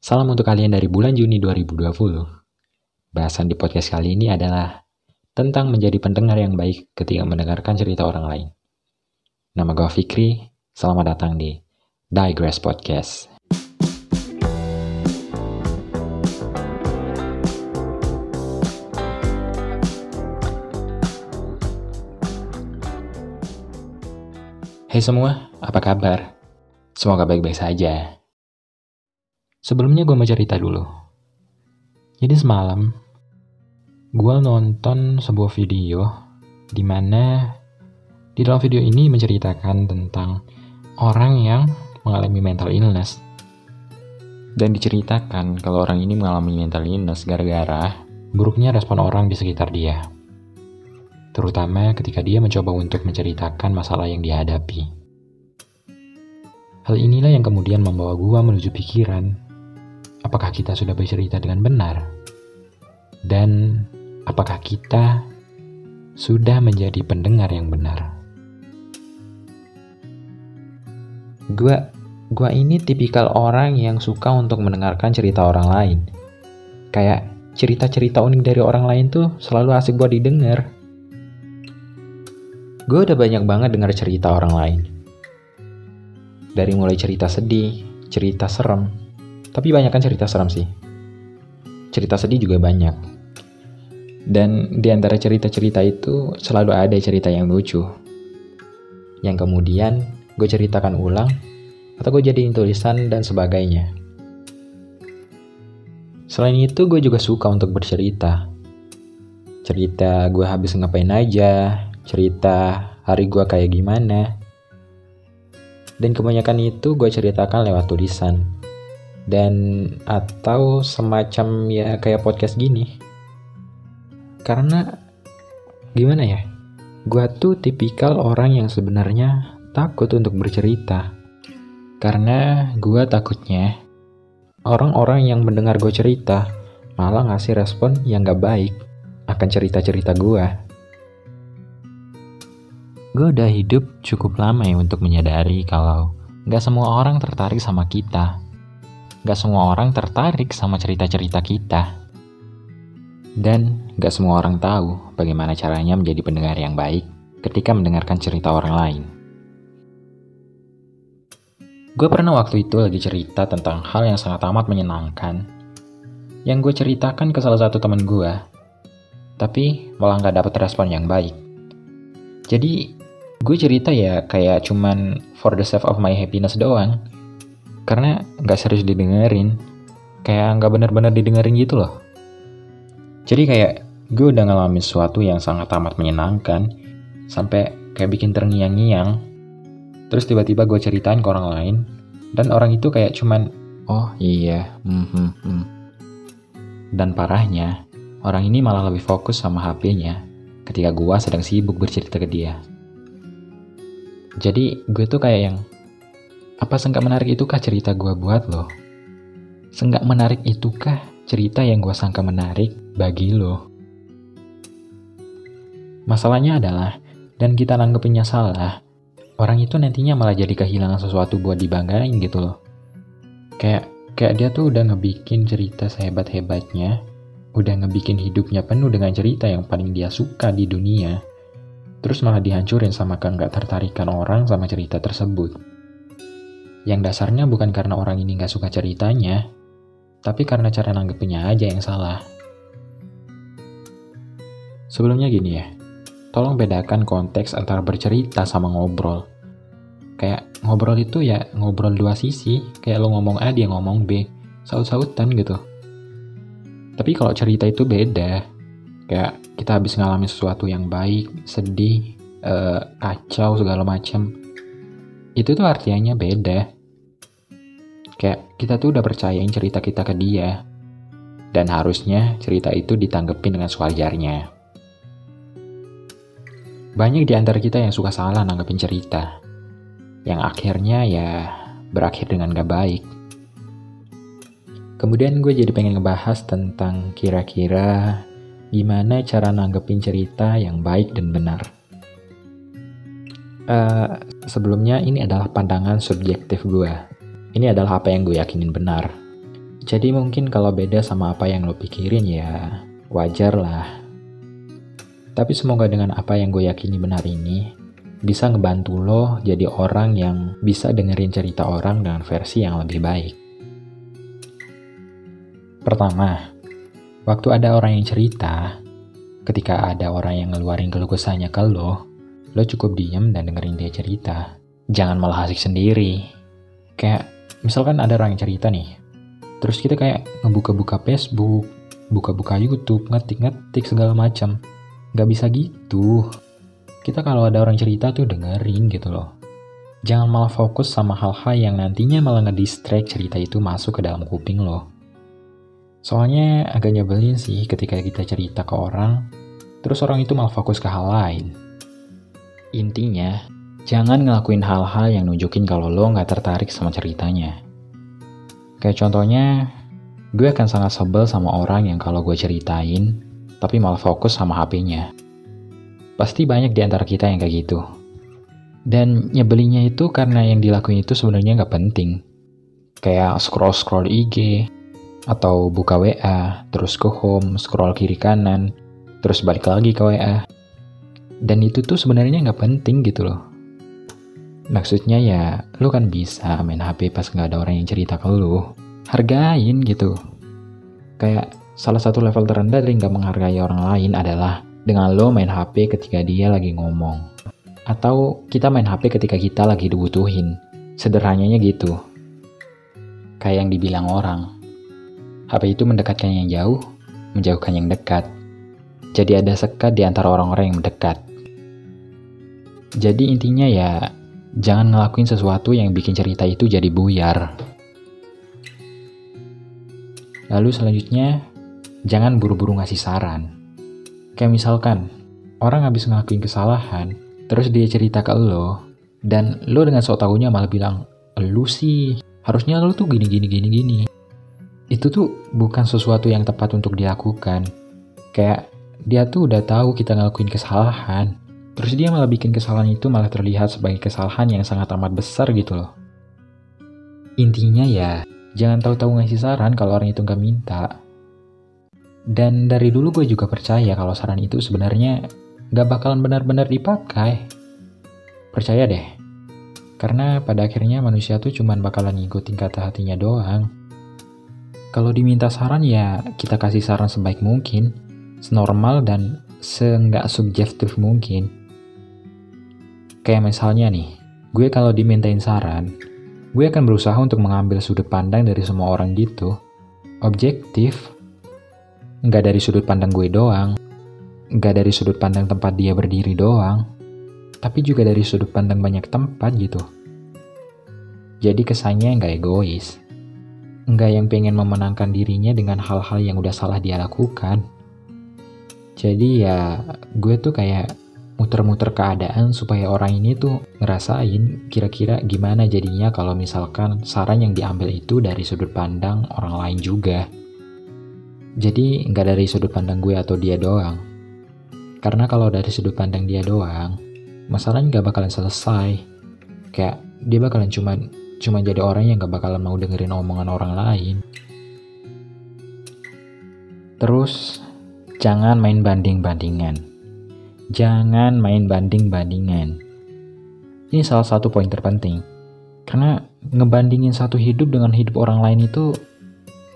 Salam untuk kalian dari bulan Juni 2020. Bahasan di podcast kali ini adalah tentang menjadi pendengar yang baik ketika mendengarkan cerita orang lain. Nama gue Fikri, selamat datang di Digress Podcast. Hai semua, apa kabar? Semoga baik-baik saja. Sebelumnya gue mau cerita dulu. Jadi semalam, gue nonton sebuah video di mana di dalam video ini menceritakan tentang orang yang mengalami mental illness. Dan diceritakan kalau orang ini mengalami mental illness gara-gara buruknya respon orang di sekitar dia. Terutama ketika dia mencoba untuk menceritakan masalah yang dihadapi. Hal inilah yang kemudian membawa gua menuju pikiran apakah kita sudah bercerita dengan benar? Dan apakah kita sudah menjadi pendengar yang benar? Gua gua ini tipikal orang yang suka untuk mendengarkan cerita orang lain. Kayak cerita-cerita unik dari orang lain tuh selalu asik buat didengar. Gue udah banyak banget dengar cerita orang lain. Dari mulai cerita sedih, cerita serem, tapi banyak kan cerita seram sih. Cerita sedih juga banyak. Dan di antara cerita-cerita itu selalu ada cerita yang lucu. Yang kemudian gue ceritakan ulang atau gue jadiin tulisan dan sebagainya. Selain itu gue juga suka untuk bercerita. Cerita gue habis ngapain aja, cerita hari gue kayak gimana. Dan kebanyakan itu gue ceritakan lewat tulisan dan atau semacam ya kayak podcast gini. Karena gimana ya? Gua tuh tipikal orang yang sebenarnya takut untuk bercerita. Karena gua takutnya orang-orang yang mendengar gue cerita malah ngasih respon yang gak baik akan cerita-cerita gue. Gue udah hidup cukup lama ya untuk menyadari kalau gak semua orang tertarik sama kita gak semua orang tertarik sama cerita-cerita kita. Dan gak semua orang tahu bagaimana caranya menjadi pendengar yang baik ketika mendengarkan cerita orang lain. Gue pernah waktu itu lagi cerita tentang hal yang sangat amat menyenangkan yang gue ceritakan ke salah satu teman gue, tapi malah gak dapet respon yang baik. Jadi, gue cerita ya kayak cuman for the sake of my happiness doang, karena nggak serius didengerin. Kayak nggak benar-benar didengerin gitu loh. Jadi kayak gue udah ngalamin sesuatu yang sangat amat menyenangkan. Sampai kayak bikin terngiang-ngiang. Terus tiba-tiba gue ceritain ke orang lain. Dan orang itu kayak cuman oh iya hmm, hmm. dan parahnya orang ini malah lebih fokus sama HP-nya ketika gue sedang sibuk bercerita ke dia. Jadi gue tuh kayak yang apa seenggak menarik itukah cerita gue buat lo? Seenggak menarik itukah cerita yang gue sangka menarik bagi lo? Masalahnya adalah, dan kita nanggepinnya salah, orang itu nantinya malah jadi kehilangan sesuatu buat dibanggain gitu loh. Kayak, kayak dia tuh udah ngebikin cerita sehebat-hebatnya, udah ngebikin hidupnya penuh dengan cerita yang paling dia suka di dunia, terus malah dihancurin sama kan gak tertarikan orang sama cerita tersebut. Yang dasarnya bukan karena orang ini nggak suka ceritanya, tapi karena cara nanggepinnya aja yang salah. Sebelumnya gini ya, tolong bedakan konteks antara bercerita sama ngobrol. Kayak ngobrol itu ya ngobrol dua sisi, kayak lo ngomong A dia ngomong B, saut-sautan gitu. Tapi kalau cerita itu beda, kayak kita habis ngalamin sesuatu yang baik, sedih, uh, kacau segala macam itu tuh artinya beda. Kayak kita tuh udah percayain cerita kita ke dia. Dan harusnya cerita itu ditanggepin dengan sewajarnya. Banyak di antara kita yang suka salah nanggepin cerita. Yang akhirnya ya berakhir dengan gak baik. Kemudian gue jadi pengen ngebahas tentang kira-kira gimana cara nanggepin cerita yang baik dan benar. Uh, sebelumnya ini adalah pandangan subjektif gue. Ini adalah apa yang gue yakinin benar. Jadi mungkin kalau beda sama apa yang lo pikirin ya wajar lah. Tapi semoga dengan apa yang gue yakini benar ini, bisa ngebantu lo jadi orang yang bisa dengerin cerita orang dengan versi yang lebih baik. Pertama, waktu ada orang yang cerita, ketika ada orang yang ngeluarin keluh kesahnya ke lo, lo cukup diem dan dengerin dia cerita. Jangan malah asik sendiri. Kayak, misalkan ada orang yang cerita nih, terus kita kayak ngebuka-buka Facebook, buka-buka YouTube, ngetik-ngetik segala macam. Gak bisa gitu kita kalau ada orang cerita tuh dengerin gitu loh. Jangan malah fokus sama hal-hal yang nantinya malah ngedistract cerita itu masuk ke dalam kuping lo. Soalnya agak nyebelin sih ketika kita cerita ke orang, terus orang itu malah fokus ke hal lain. Intinya, jangan ngelakuin hal-hal yang nunjukin kalau lo nggak tertarik sama ceritanya. Kayak contohnya, gue akan sangat sebel sama orang yang kalau gue ceritain, tapi malah fokus sama HP-nya. Pasti banyak di antara kita yang kayak gitu. Dan nyebelinya itu karena yang dilakuin itu sebenarnya nggak penting. Kayak scroll-scroll IG, atau buka WA, terus ke home, scroll kiri kanan, terus balik lagi ke WA. Dan itu tuh sebenarnya nggak penting gitu loh. Maksudnya ya, lu kan bisa main HP pas nggak ada orang yang cerita ke lu. Hargain gitu. Kayak salah satu level terendah dari nggak menghargai orang lain adalah dengan lo main HP ketika dia lagi ngomong. Atau kita main HP ketika kita lagi dibutuhin. Sederhananya gitu. Kayak yang dibilang orang. HP itu mendekatkan yang jauh, menjauhkan yang dekat. Jadi ada sekat di antara orang-orang yang mendekat. Jadi intinya ya, jangan ngelakuin sesuatu yang bikin cerita itu jadi buyar. Lalu selanjutnya, jangan buru-buru ngasih saran. Kayak misalkan, orang habis ngelakuin kesalahan, terus dia cerita ke lo, dan lo dengan sok tahunya malah bilang, lu sih, harusnya lo tuh gini gini gini gini. Itu tuh bukan sesuatu yang tepat untuk dilakukan. Kayak dia tuh udah tahu kita ngelakuin kesalahan, terus dia malah bikin kesalahan itu malah terlihat sebagai kesalahan yang sangat amat besar gitu loh. Intinya ya, jangan tahu-tahu ngasih saran kalau orang itu nggak minta. Dan dari dulu gue juga percaya kalau saran itu sebenarnya gak bakalan benar-benar dipakai. Percaya deh. Karena pada akhirnya manusia tuh cuman bakalan ngikutin kata hatinya doang. Kalau diminta saran ya kita kasih saran sebaik mungkin, senormal dan seenggak subjektif mungkin. Kayak misalnya nih, gue kalau dimintain saran, gue akan berusaha untuk mengambil sudut pandang dari semua orang gitu. Objektif, nggak dari sudut pandang gue doang, nggak dari sudut pandang tempat dia berdiri doang, tapi juga dari sudut pandang banyak tempat gitu. Jadi kesannya nggak egois, nggak yang pengen memenangkan dirinya dengan hal-hal yang udah salah dia lakukan. Jadi ya gue tuh kayak muter-muter keadaan supaya orang ini tuh ngerasain kira-kira gimana jadinya kalau misalkan saran yang diambil itu dari sudut pandang orang lain juga. Jadi nggak dari sudut pandang gue atau dia doang. Karena kalau dari sudut pandang dia doang, masalahnya nggak bakalan selesai. Kayak dia bakalan cuma cuma jadi orang yang nggak bakalan mau dengerin omongan orang lain. Terus jangan main banding-bandingan. Jangan main banding-bandingan. Ini salah satu poin terpenting. Karena ngebandingin satu hidup dengan hidup orang lain itu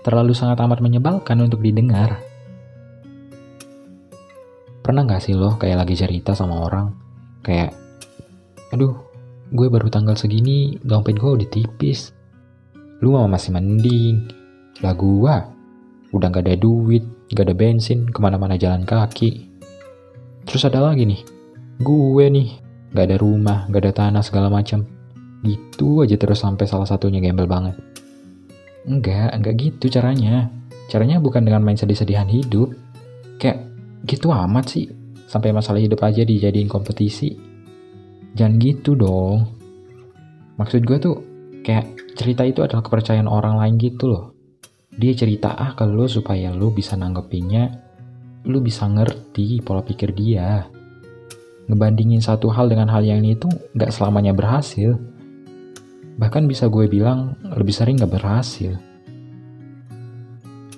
terlalu sangat amat menyebalkan untuk didengar. Pernah gak sih lo kayak lagi cerita sama orang, kayak, aduh, gue baru tanggal segini, dompet gue udah tipis. Lu mau masih mending, lah gue, udah gak ada duit, gak ada bensin, ke mana-mana jalan kaki. Terus ada lagi nih, gue nih, gak ada rumah, gak ada tanah segala macam. Gitu aja terus sampai salah satunya gembel banget. Enggak, enggak gitu caranya. Caranya bukan dengan main sedih-sedihan hidup. Kayak gitu amat sih. Sampai masalah hidup aja dijadiin kompetisi. Jangan gitu dong. Maksud gue tuh kayak cerita itu adalah kepercayaan orang lain gitu loh. Dia cerita ah ke lo supaya lo bisa nanggepinnya, lo bisa ngerti pola pikir dia. Ngebandingin satu hal dengan hal yang ini tuh gak selamanya berhasil Bahkan bisa gue bilang lebih sering gak berhasil.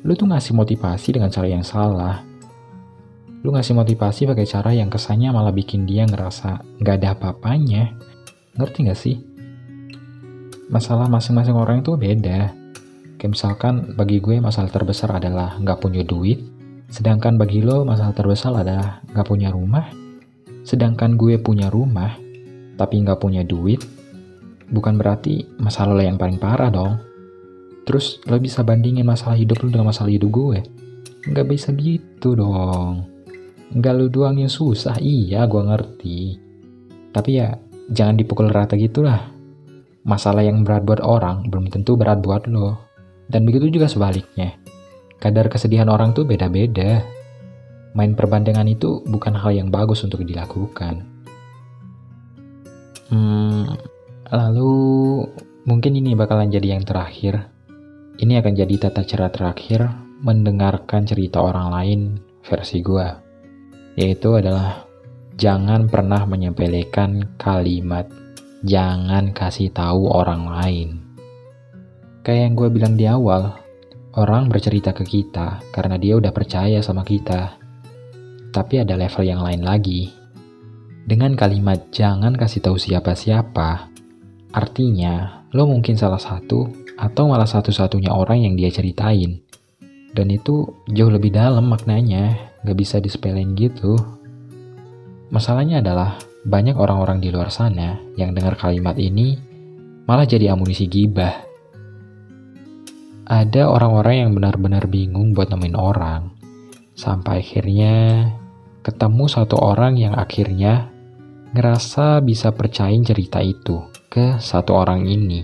lu tuh ngasih motivasi dengan cara yang salah. Lu ngasih motivasi pakai cara yang kesannya malah bikin dia ngerasa nggak ada apa-apanya. Ngerti gak sih? Masalah masing-masing orang itu beda. Kayak misalkan bagi gue masalah terbesar adalah nggak punya duit, sedangkan bagi lo masalah terbesar adalah nggak punya rumah. Sedangkan gue punya rumah, tapi nggak punya duit, bukan berarti masalah lo yang paling parah dong. Terus lo bisa bandingin masalah hidup lo dengan masalah hidup gue? Nggak bisa gitu dong. Nggak lo doang yang susah, iya gue ngerti. Tapi ya jangan dipukul rata gitu lah. Masalah yang berat buat orang belum tentu berat buat lo. Dan begitu juga sebaliknya. Kadar kesedihan orang tuh beda-beda. Main perbandingan itu bukan hal yang bagus untuk dilakukan. Hmm, lalu mungkin ini bakalan jadi yang terakhir. Ini akan jadi tata cara terakhir mendengarkan cerita orang lain versi gua. Yaitu adalah jangan pernah menyepelekan kalimat jangan kasih tahu orang lain. Kayak yang gue bilang di awal, orang bercerita ke kita karena dia udah percaya sama kita. Tapi ada level yang lain lagi. Dengan kalimat jangan kasih tahu siapa-siapa, artinya lo mungkin salah satu atau malah satu-satunya orang yang dia ceritain. Dan itu jauh lebih dalam maknanya, gak bisa disepelin gitu. Masalahnya adalah banyak orang-orang di luar sana yang dengar kalimat ini malah jadi amunisi gibah. Ada orang-orang yang benar-benar bingung buat nemuin orang. Sampai akhirnya ketemu satu orang yang akhirnya ngerasa bisa percayain cerita itu ke satu orang ini.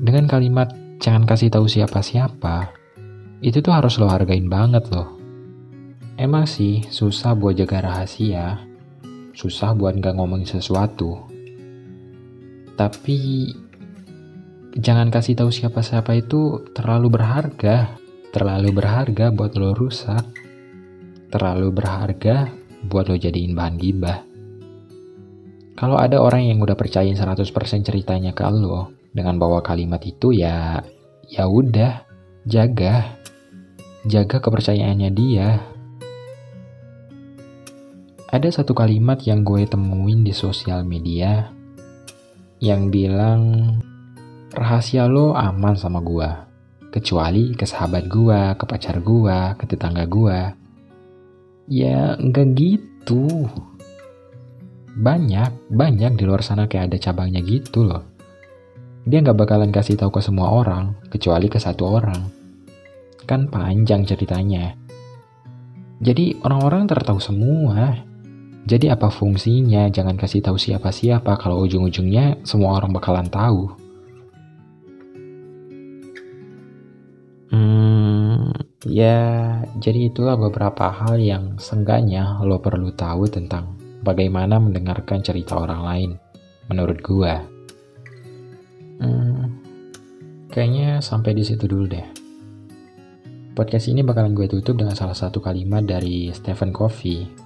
Dengan kalimat jangan kasih tahu siapa-siapa, itu tuh harus lo hargain banget loh. Emang sih susah buat jaga rahasia, susah buat nggak ngomongin sesuatu. Tapi jangan kasih tahu siapa-siapa itu terlalu berharga, terlalu berharga buat lo rusak, terlalu berharga buat lo jadiin bahan gibah. Kalau ada orang yang udah percayain 100% ceritanya ke lo dengan bawa kalimat itu ya ya udah, jaga. Jaga kepercayaannya dia, ada satu kalimat yang gue temuin di sosial media yang bilang rahasia lo aman sama gue. Kecuali ke sahabat gue, ke pacar gue, ke tetangga gue. Ya enggak gitu. Banyak, banyak di luar sana kayak ada cabangnya gitu loh. Dia nggak bakalan kasih tahu ke semua orang, kecuali ke satu orang. Kan panjang ceritanya. Jadi orang-orang tertahu semua. Jadi apa fungsinya? Jangan kasih tahu siapa-siapa kalau ujung-ujungnya semua orang bakalan tahu. Ya jadi itulah beberapa hal yang sengganya lo perlu tahu tentang bagaimana mendengarkan cerita orang lain. Menurut gua. Hmm, kayaknya sampai di situ dulu deh. Podcast ini bakalan gue tutup dengan salah satu kalimat dari Stephen Covey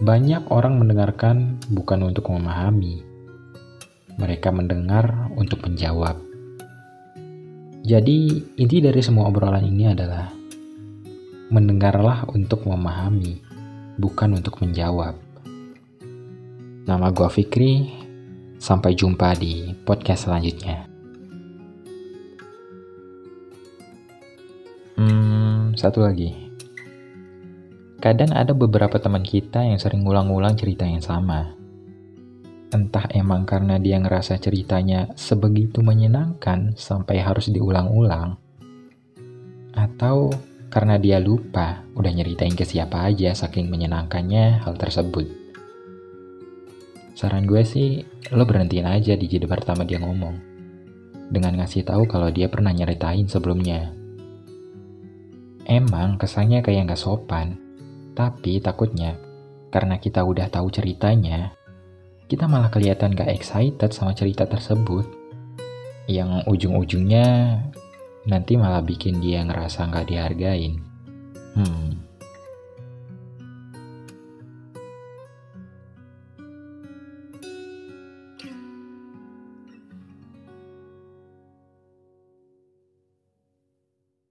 banyak orang mendengarkan bukan untuk memahami, mereka mendengar untuk menjawab. Jadi, inti dari semua obrolan ini adalah mendengarlah untuk memahami, bukan untuk menjawab. Nama gua Fikri, sampai jumpa di podcast selanjutnya. Hmm, satu lagi. Kadang ada beberapa teman kita yang sering ngulang-ulang cerita yang sama. Entah emang karena dia ngerasa ceritanya sebegitu menyenangkan sampai harus diulang-ulang, atau karena dia lupa udah nyeritain ke siapa aja saking menyenangkannya hal tersebut. Saran gue sih, lo berhentiin aja di jeda pertama dia ngomong. Dengan ngasih tahu kalau dia pernah nyeritain sebelumnya. Emang kesannya kayak nggak sopan, tapi takutnya, karena kita udah tahu ceritanya, kita malah kelihatan gak excited sama cerita tersebut. Yang ujung-ujungnya nanti malah bikin dia ngerasa gak dihargain. Hmm,